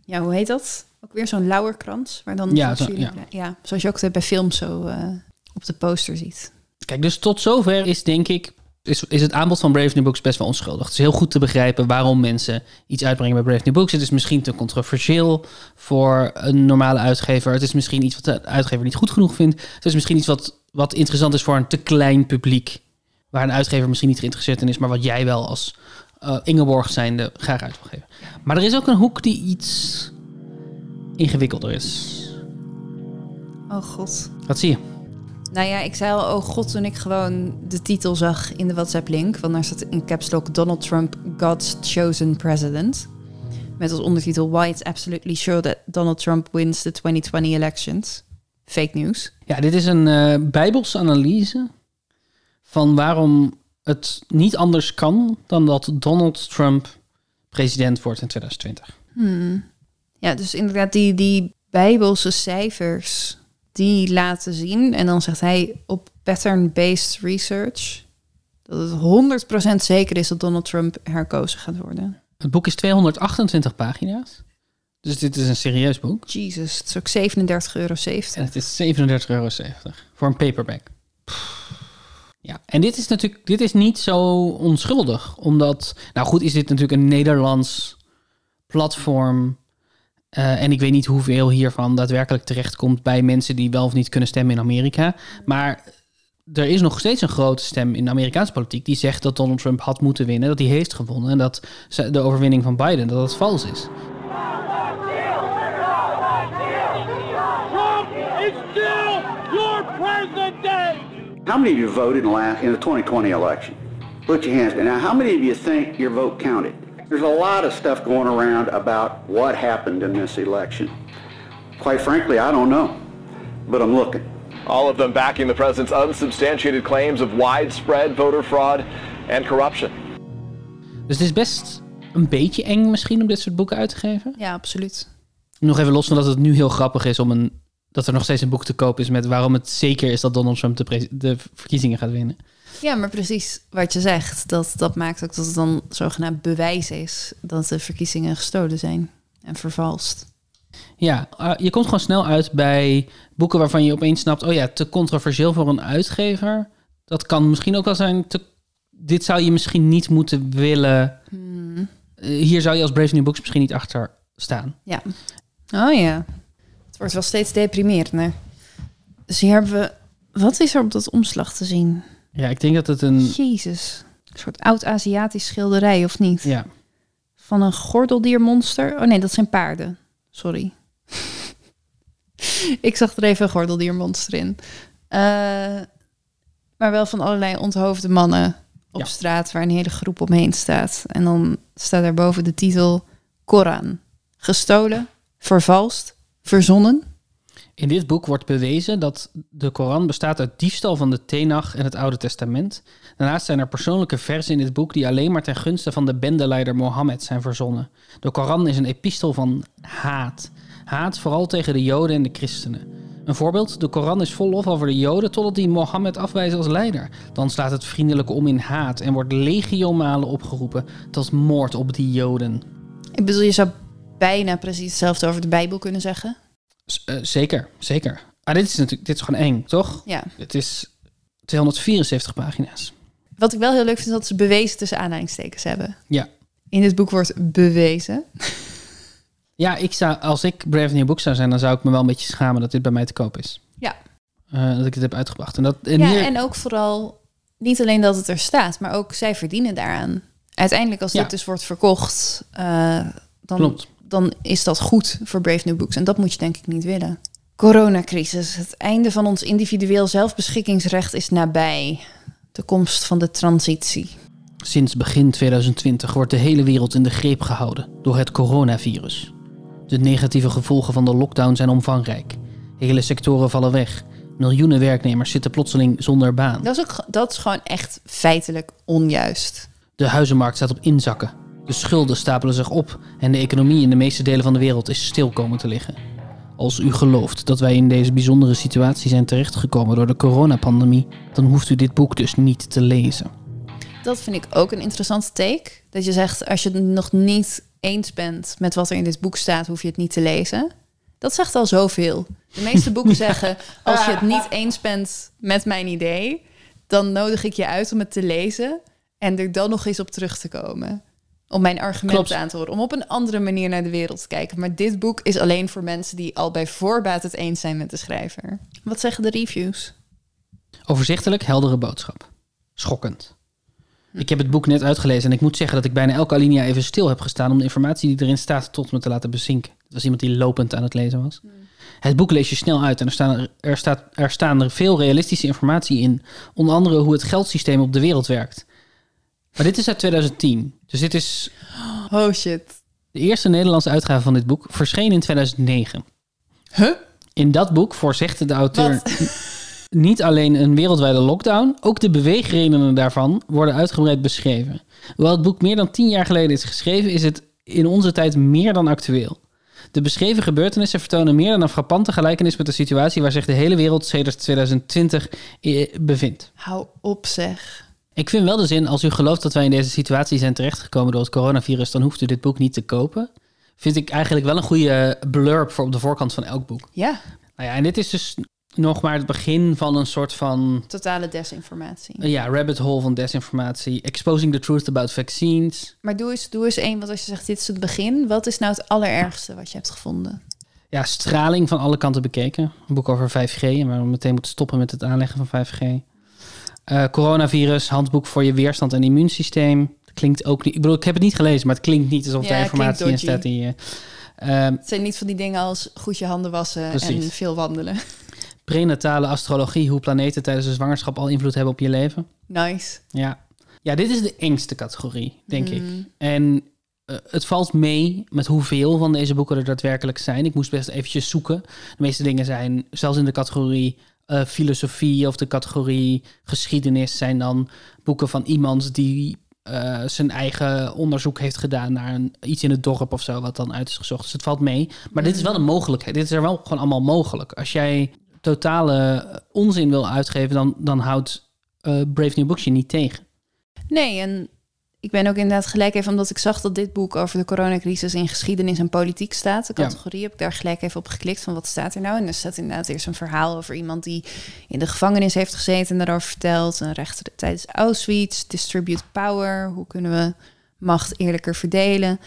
ja, hoe heet dat? Ook weer zo'n lauwerkrans. Waar dan Ja, zo- ja, zoals je ook bij films zo eh, op de poster ziet. Kijk, dus tot zover is denk ik is, is het aanbod van Brave New Books best wel onschuldig. Het is heel goed te begrijpen waarom mensen iets uitbrengen bij Brave New Books. Het is misschien te controversieel voor een normale uitgever. Het is misschien iets wat de uitgever niet goed genoeg vindt. Het is misschien iets wat, wat interessant is voor een te klein publiek. Waar een uitgever misschien niet geïnteresseerd in is, maar wat jij wel als eh Ingeborg zijnde graag uit wil geven. Maar er is ook een hoek die iets ingewikkelder is. Oh god. Wat zie je? Nou ja, ik zei al, oh god, toen ik gewoon de titel zag in de WhatsApp-link. Want daar staat in caps lock Donald Trump, God's chosen president. Met als ondertitel Why it's absolutely sure that Donald Trump wins the 2020 elections. Fake news. Ja, dit is een eh bijbelse analyse van waarom het niet anders kan dan dat Donald Trump president wordt in 2020. Ja, dus inderdaad, die, die bijbelse cijfers, die laten zien. En dan zegt hij op pattern-based research... dat het 100% zeker is dat Donald Trump herkozen gaat worden. Het boek is 228 pagina's. Dus dit is een serieus boek. Jesus, het is ook 37,70 euro. En het is 37,70 euro voor een paperback. Ja, en dit is natuurlijk dit is niet zo onschuldig. Omdat, nou goed, is dit natuurlijk een Nederlands platform. Eh, en ik weet niet hoeveel hiervan daadwerkelijk terechtkomt bij mensen die wel of niet kunnen stemmen in Amerika. Maar er is nog steeds een grote stem in de Amerikaanse politiek die zegt dat Donald Trump had moeten winnen, dat hij heeft gewonnen en dat de overwinning van Biden dat dat vals is. How many of you voted in the, last, in the 2020 election? Put your hands down. Now, how many of you think your vote counted? There's a lot of stuff going around about what happened in this election. Quite frankly, I don't know, but I'm looking. All of them backing the president's unsubstantiated claims of widespread voter fraud and corruption. Dus het is best een beetje eng misschien om dit soort boeken uit te geven. Ja, absoluut. Nog even los van dat het nu heel grappig is om een, dat er nog steeds een boek te koop is met waarom het zeker is dat Donald Trump de, de verkiezingen gaat winnen. Ja, maar precies wat je zegt. Dat, dat maakt ook dat het dan zogenaamd bewijs is dat de verkiezingen gestolen zijn en vervalst. Ja, uh, je komt gewoon snel uit bij boeken waarvan je opeens snapt, oh ja, te controversieel voor een uitgever. Dat kan misschien ook wel zijn, te, dit zou je misschien niet moeten willen. Hmm. Uh, hier zou je als Brave New Books misschien niet achter staan. Ja. Oh ja. Het wordt wel steeds deprimerender. Dus hier hebben we... Wat is er op dat omslag te zien? Ja, ik denk dat het een... Jezus. Een soort oud-Aziatisch schilderij, of niet? Ja. Van een gordeldiermonster. Oh nee, dat zijn paarden. Sorry. ik zag er even een gordeldiermonster in. Uh, maar wel van allerlei onthoofde mannen op ja. straat... waar een hele groep omheen staat. En dan staat daarboven de titel Koran. Gestolen, vervalst, verzonnen. In dit boek wordt bewezen dat de Koran bestaat uit diefstal van de Tenach en het Oude Testament. Daarnaast zijn er persoonlijke versen in dit boek die alleen maar ten gunste van de bendeleider Mohammed zijn verzonnen. De Koran is een epistel van haat. Haat vooral tegen de Joden en de christenen. Een voorbeeld, de Koran is vol lof over de Joden totdat die Mohammed afwijzen als leider. Dan slaat het vriendelijke om in haat en wordt legio malen opgeroepen tot moord op die Joden. Ik bedoel, je zou bijna precies hetzelfde over de Bijbel kunnen zeggen. Uh, zeker, zeker. Ah, dit is natuurlijk dit is gewoon eng, toch? Ja. Het is 274 pagina's. Wat ik wel heel leuk vind, is dat ze bewezen tussen aanhalingstekens hebben. Ja. In dit boek wordt bewezen. Ja, ik zou, als ik Brave New Book zou zijn, dan zou ik me wel een beetje schamen dat dit bij mij te koop is. Ja. Uh, dat ik het heb uitgebracht. En, dat, en ja, hier... en ook vooral niet alleen dat het er staat, maar ook zij verdienen daaraan. Uiteindelijk, als Ja. dit dus wordt verkocht, uh, dan, Klopt. Dan is dat goed voor Brave New Books. En dat moet je denk ik niet willen. Coronacrisis. Het einde van ons individueel zelfbeschikkingsrecht is nabij. De komst van de transitie. Sinds begin 2020 wordt de hele wereld in de greep gehouden door het coronavirus. De negatieve gevolgen van de lockdown zijn omvangrijk. Hele sectoren vallen weg. Miljoenen werknemers zitten plotseling zonder baan. Dat is, ook, dat is gewoon echt feitelijk onjuist. De huizenmarkt staat op inzakken. De schulden stapelen zich op en de economie in de meeste delen van de wereld is stil komen te liggen. Als u gelooft dat wij in deze bijzondere situatie zijn terechtgekomen door de coronapandemie, dan hoeft u dit boek dus niet te lezen. Dat vind ik ook een interessante take. Dat je zegt, als je het nog niet eens bent met wat er in dit boek staat, hoef je het niet te lezen. Dat zegt al zoveel. De meeste boeken zeggen, als je het niet eens bent met mijn idee, dan nodig ik je uit om het te lezen en er dan nog eens op terug te komen. Om mijn argumenten Klopt. aan te horen. Om op een andere manier naar de wereld te kijken. Maar dit boek is alleen voor mensen die al bij voorbaat het eens zijn met de schrijver. Wat zeggen de reviews? Overzichtelijk, heldere boodschap. Schokkend. Ik heb het boek net uitgelezen en ik moet zeggen dat ik bijna elke alinea even stil heb gestaan om de informatie die erin staat tot me te laten bezinken. Het was iemand die lopend aan het lezen was. Het boek lees je snel uit en er, staan, er, staat, er staan er veel realistische informatie in. Onder andere hoe het geldsysteem op de wereld werkt. Maar dit is uit 2010. Dus dit is Oh shit. de eerste Nederlandse uitgave van dit boek. Verscheen in 2009. Huh? In dat boek voorzegt de auteur niet alleen een wereldwijde lockdown, ook de beweegredenen daarvan worden uitgebreid beschreven. Hoewel het boek meer dan tien jaar geleden is geschreven, is het in onze tijd meer dan actueel. De beschreven gebeurtenissen vertonen meer dan een frappante gelijkenis met de situatie waar zich de hele wereld sedert 2020 eh, bevindt. Hou op zeg. Ik vind wel de zin, als u gelooft dat wij in deze situatie zijn terechtgekomen door het coronavirus, dan hoeft u dit boek niet te kopen. Vind ik eigenlijk wel een goede blurb voor op de voorkant van elk boek. Ja, Nou ja, en dit is dus nog maar het begin van een soort van totale desinformatie. ja, rabbit hole van desinformatie. Exposing the truth about vaccines. Maar doe eens, doe eens één, want als je zegt dit is het begin, wat is nou het allerergste wat je hebt gevonden? Ja, straling van alle kanten bekeken. Een boek over 5G en waar we meteen moeten stoppen met het aanleggen van 5G. Uh, coronavirus, handboek voor je weerstand en immuunsysteem. Klinkt ook niet. Ik bedoel, ik heb het niet gelezen, maar het klinkt niet alsof Ja, daar informatie in staat die. je ehm, Het zijn niet van die dingen als goed je handen wassen en veel wandelen. prenatale astrologie, hoe planeten tijdens de zwangerschap al invloed hebben op je leven. Nice. Ja, ja dit is de engste categorie, denk ik. Mm. En eh, het valt mee met hoeveel van deze boeken er daadwerkelijk zijn. Ik moest best eventjes zoeken. De meeste dingen zijn, zelfs in de categorie eh, filosofie of de categorie geschiedenis, zijn dan boeken van iemand die eh, zijn eigen onderzoek heeft gedaan naar een, iets in het dorp of zo, wat dan uit is gezocht. Dus het valt mee. Maar dit is wel een mogelijkheid. Dit is er wel gewoon allemaal mogelijk. Als jij totale onzin wil uitgeven, dan, dan houdt eh, Brave New Books je niet tegen. Nee, en ik ben ook inderdaad gelijk even, omdat ik zag dat dit boek over de coronacrisis in geschiedenis en politiek staat. De Ja. categorie heb ik daar gelijk even op geklikt van wat staat er nou. En er staat inderdaad eerst een verhaal over iemand die in de gevangenis heeft gezeten en daarover vertelt. Een rechter tijdens Auschwitz, distribute power. Hoe kunnen we macht eerlijker verdelen?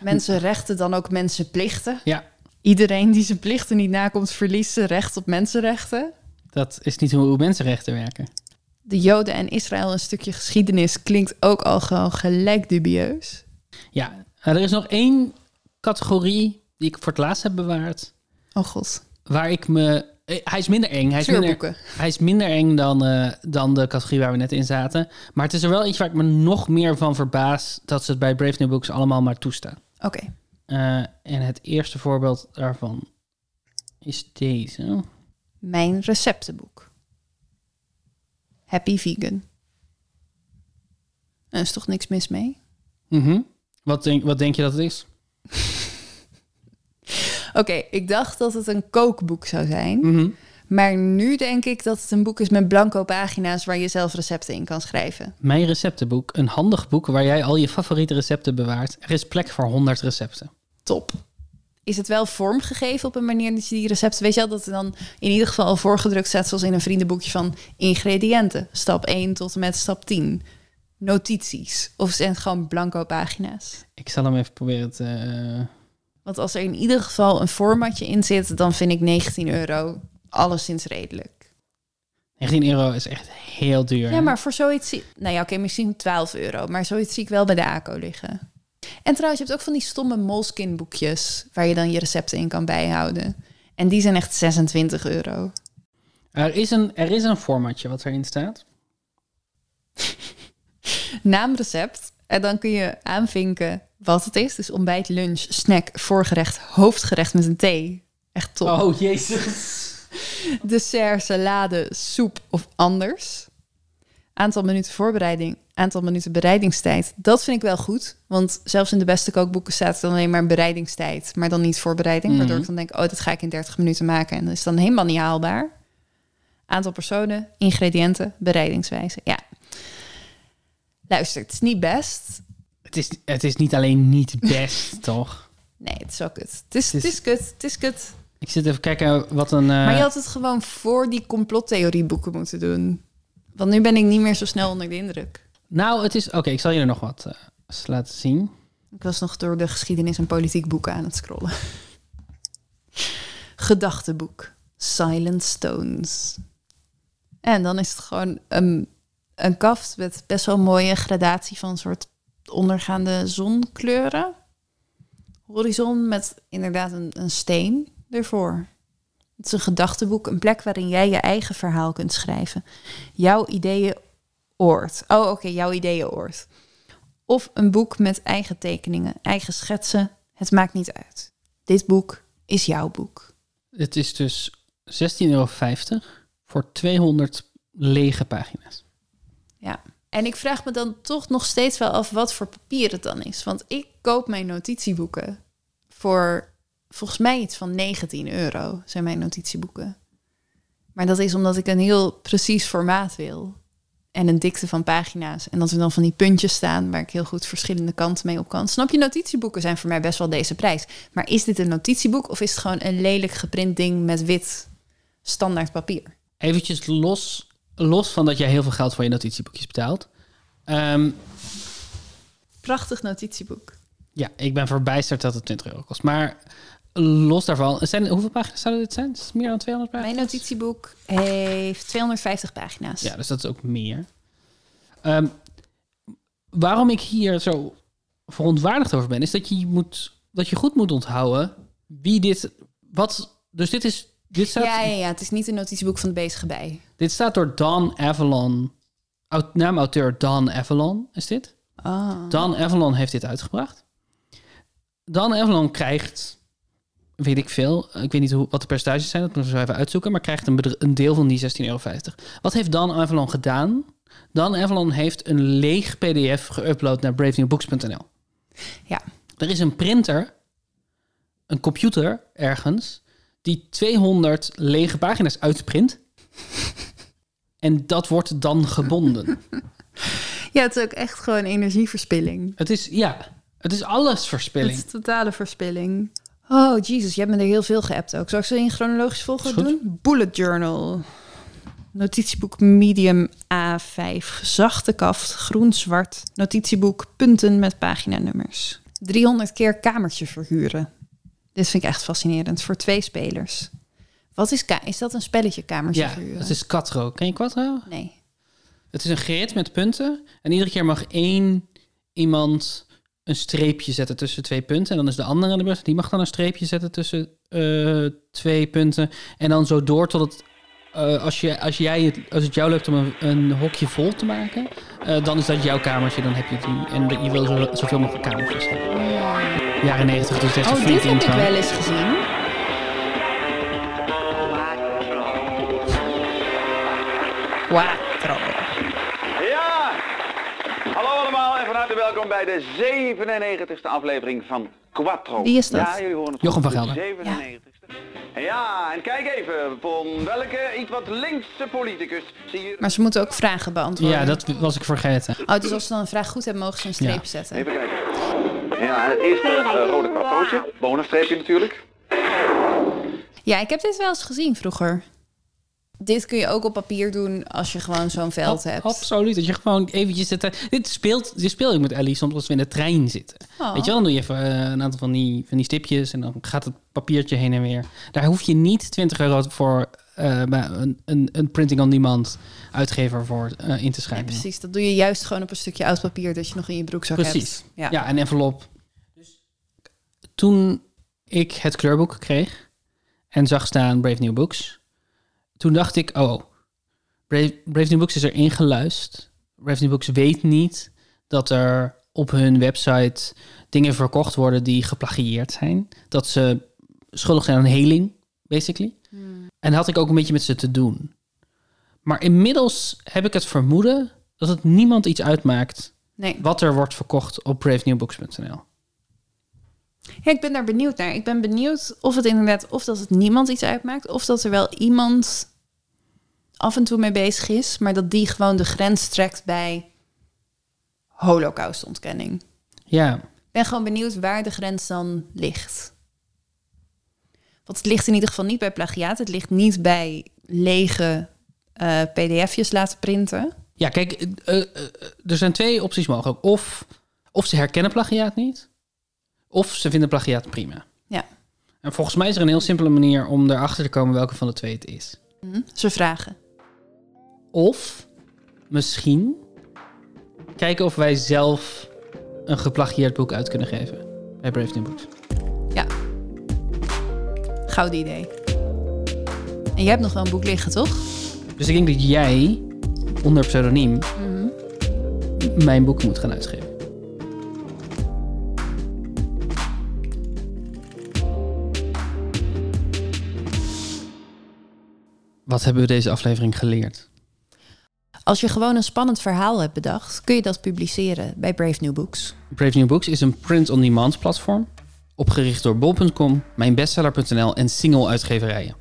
Mensenrechten dan ook mensenplichten. Ja, Iedereen die zijn plichten niet nakomt, verliest zijn recht op mensenrechten. dat is niet hoe mensenrechten werken. De Joden en Israël een stukje geschiedenis klinkt ook al gewoon gelijk dubieus. Ja, er is nog één categorie die ik voor het laatst heb bewaard. Oh god. Waar ik me. eh, Hij is minder eng. Hij is minder, hij is minder eng dan, eh, dan de categorie waar we net in zaten. Maar het is er wel eentje waar ik me nog meer van verbaas dat ze het bij Brave New Books allemaal maar toestaan. Oké. Eh, en het eerste voorbeeld daarvan is deze. Mijn receptenboek. Happy Vegan. Er is toch niks mis mee? Mhm. wat, denk, wat denk je dat het is? Oké, ik dacht dat het een kookboek zou zijn. Mhm. Maar nu denk ik dat het een boek is met blanco pagina's waar je zelf recepten in kan schrijven. Mijn receptenboek, een handig boek waar jij al je favoriete recepten bewaart. Er is plek voor 100 recepten. Top. Is het wel vormgegeven op een manier dat je die recepten... Weet je wel, dat er dan in ieder geval al voorgedrukt staat... zoals in een vriendenboekje van ingrediënten. Stap 1 tot en met stap 10. Notities. Of zijn het gewoon blanco pagina's? Ik zal hem even proberen te. eh, Want als er in ieder geval een formatje in zit... dan vind ik 19 euro alleszins redelijk. 19 euro is echt heel duur. Ja, maar voor zoiets... Zie... Nou ja, oké, misschien 12 euro. Maar zoiets zie ik wel bij de ACO liggen. En trouwens, je hebt ook van die stomme Moleskine boekjes... waar je dan je recepten in kan bijhouden. En die zijn echt 26 euro. Er, is een, er is een formatje wat erin staat. Naamrecept. En dan kun je aanvinken wat het is. Dus ontbijt, lunch, snack, voorgerecht, hoofdgerecht met een thee. Echt top. Oh, jezus. Dessert, salade, soep of anders. Aantal minuten voorbereiding, aantal minuten bereidingstijd. Dat vind ik wel goed. Want zelfs in de beste kookboeken staat het dan alleen maar bereidingstijd. Maar dan niet voorbereiding. Mhm. Waardoor ik dan denk, oh, dat ga ik in 30 minuten maken. En dat is dan helemaal niet haalbaar. Aantal personen, ingrediënten, bereidingswijze. Ja. Luister, het is niet best. Het is, het is niet alleen niet best, toch? Nee, het is ook kut. Het is, Het het is- is kut, het is kut. Ik zit even kijken wat een. eh, Maar je had het gewoon voor die complottheorieboeken moeten doen. Want nu ben ik niet meer zo snel onder de indruk. Nou, het is. Oké, ik zal je er nog wat eh, laten zien. Ik was nog door de geschiedenis en politiek boeken aan het scrollen. Gedachtenboek. Silent Stones. En dan is het gewoon een, een kaft met best wel mooie gradatie van soort ondergaande zonkleuren. Horizon met inderdaad een, een steen ervoor. Het is een gedachtenboek, een plek waarin jij je eigen verhaal kunt schrijven. Jouw ideeënoord. Oh, oké, jouw ideeënoord. Of een boek met eigen tekeningen, eigen schetsen. Het maakt niet uit. Dit boek is jouw boek. Het is dus 16,50 euro voor 200 lege pagina's. Ja. En ik vraag me dan toch nog steeds wel af wat voor papier het dan is. Want ik koop mijn notitieboeken voor volgens mij iets van 19 euro, zijn mijn notitieboeken. Maar dat is omdat ik een heel precies formaat wil. En een dikte van pagina's. En dat er dan van die puntjes staan waar ik heel goed verschillende kanten mee op kan. Snap je, notitieboeken zijn voor mij best wel deze prijs. Maar is dit een notitieboek of is het gewoon een lelijk geprint ding met wit standaard papier? Eventjes los, los van dat jij heel veel geld voor je notitieboekjes betaalt. Ehm, Prachtig notitieboek. ja, ik ben verbijsterd dat het 20 euro kost. Maar los daarvan, zijn, hoeveel pagina's zouden dit zijn? Is het meer dan 200 pagina's? Mijn notitieboek heeft 250 pagina's. Ja, dus dat is ook meer. Ehm, waarom ik hier zo verontwaardigd over ben, is dat je, moet, dat je goed moet onthouden wie dit. Wat, dus dit is. Dit staat, ja, ja, ja, het is niet een notitieboek van de bezige bij. dit staat door Don Avalon. Aut, naamauteur Don Avalon is dit. Ah. Don Avalon heeft dit uitgebracht. Don Avalon krijgt, weet ik veel, ik weet niet hoe, wat de percentages zijn, dat moeten we zo even uitzoeken, maar krijgt een, een deel van die 16,50 euro. Wat heeft Don Avalon gedaan? dan Avalon heeft een leeg pdf geüpload naar bravenewbooks.nl. Ja. Er is een printer, een computer ergens, die 200 lege pagina's uitprint. en dat wordt dan gebonden. Ja, het is ook echt gewoon energieverspilling. Het is, ja, het is alles Het verspilling. is totale verspilling. Oh, Jesus, je hebt me er heel veel geappt ook. Zal ik ze in chronologisch volgorde doen? Bullet journal. Notitieboek medium A5. Zachte kaft, groen-zwart. Notitieboek punten met paginanummers. 300 keer kamertje verhuren. Dit vind ik echt fascinerend. Voor twee spelers. Wat is, ka is dat een spelletje, kamertje Ja, verhuren? het is Quattro. Ken je Quattro? Nee. Het is een grid met punten. En iedere keer mag één iemand een streepje zetten tussen twee punten. En dan is de andere aan de beurt. Die mag dan een streepje zetten tussen eh, twee punten. En dan zo door tot het... eh, als, je, als, jij het, als het jou lukt om een, een hokje vol te maken, eh, dan is dat jouw kamertje. Dan heb je die. En je wil zo, zoveel mogelijk kamertjes hebben. Jaren 90, dus een Oh, dit heb ik wel eens gezien. Quattro. Ja! Hallo allemaal en van harte welkom bij de 97e aflevering van Quattro. Wie is dat? Ja, jullie horen het Jochem van De Gelder. 97e. Ja. en kijk even, van welke iets wat linkse politicus zie je... Maar ze moeten ook vragen beantwoorden. Ja, dat was ik vergeten. Oh, dus als ze dan een vraag goed hebben, mogen ze een streep Ja. zetten. Even kijken. Ja, het eerste eh, rode quattrootje, bonusstreepje natuurlijk. Ja, ik heb dit wel eens gezien vroeger. Dit kun je ook op papier doen als je gewoon zo'n veld hebt. Absoluut. Dat je gewoon eventjes zit. Dit speelt, dit speel ik met Ellie soms als we in de trein zitten. Oh. Weet je wel, dan doe je even eh, een aantal van die, van die stipjes en dan gaat het papiertje heen en weer. Daar hoef je niet 20 euro voor eh, een, een, een printing-on-demand uitgever voor eh, in te Ja, schrijven. precies. Dat doe je juist gewoon op een stukje oud papier dat je nog in je broekzak Precies. hebt. Ja. Ja, een envelop. Toen ik het kleurboek kreeg en zag staan Brave New Books, toen dacht ik, oh, Brave, Brave New Books is er ingeluisterd. Brave New Books weet niet dat er op hun website dingen verkocht worden die geplagieerd zijn. Dat ze schuldig zijn aan heling, basically. En had ik ook een beetje met ze te doen. Maar inmiddels heb ik het vermoeden dat het niemand iets uitmaakt Nee. wat er wordt verkocht op bravenewbooks.nl. Ja, ik ben daar benieuwd naar. Ik ben benieuwd of het inderdaad, of dat het niemand iets uitmaakt, of dat er wel iemand af en toe mee bezig is, maar dat die gewoon de grens trekt bij holocaustontkenning. Ja, Ik ben gewoon benieuwd waar de grens dan ligt. Want het ligt in ieder geval niet bij plagiaat. Het ligt niet bij lege eh, pdf'jes laten printen. ja kijk, eh, eh, er zijn twee opties mogelijk. Of, of ze herkennen plagiaat niet, of ze vinden plagiaat prima. Ja. En volgens mij is er een heel simpele manier om erachter te komen welke van de twee het is. Hm? Ze vragen. Of misschien kijken of wij zelf een geplagieerd boek uit kunnen geven bij Brave New Books. Ja. Gouden idee. En jij hebt nog wel een boek liggen, toch? Dus ik denk dat jij onder pseudoniem mijn boek moet gaan uitgeven. Wat hebben we deze aflevering geleerd? Als je gewoon een spannend verhaal hebt bedacht, kun je dat publiceren bij Brave New Books. Brave New Books is een print-on-demand platform, opgericht door bol.com, mijnbestseller.nl en single-uitgeverijen,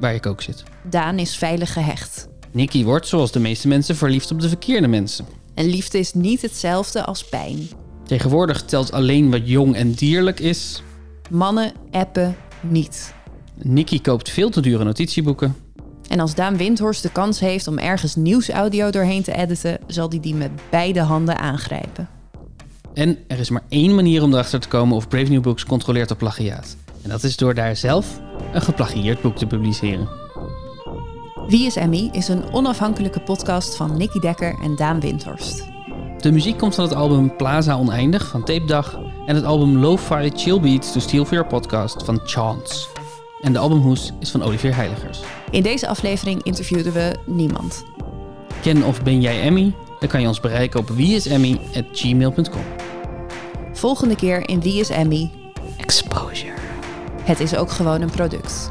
waar ik ook zit. Daan is veilig gehecht. Nicky wordt, zoals de meeste mensen, verliefd op de verkeerde mensen. En liefde is niet hetzelfde als pijn. Tegenwoordig telt alleen wat jong en dierlijk is. Mannen appen niet. Nicky koopt veel te dure notitieboeken. En als Daan Windhorst de kans heeft om ergens nieuwsaudio doorheen te editen, zal hij die met beide handen aangrijpen. En er is maar één manier om erachter te komen of Brave New Books controleert op plagiaat. En dat is door daar zelf een geplagieerd boek te publiceren. Wie is Emmy is een onafhankelijke podcast van Nicky Dekker en Daan Windhorst. De muziek komt van het album Plaza Oneindig van Tape Dag en het album Lo-Fi Chill Beats to Steal for Your Podcast van Chance. En de albumhoes is van Olivier Heiligers. In deze aflevering interviewden we niemand. Ken of ben jij Emmy? Dan kan je ons bereiken op wieisemmy@gmail.com. Volgende keer in Wie is Emmy? Exposure. Het is ook gewoon een product.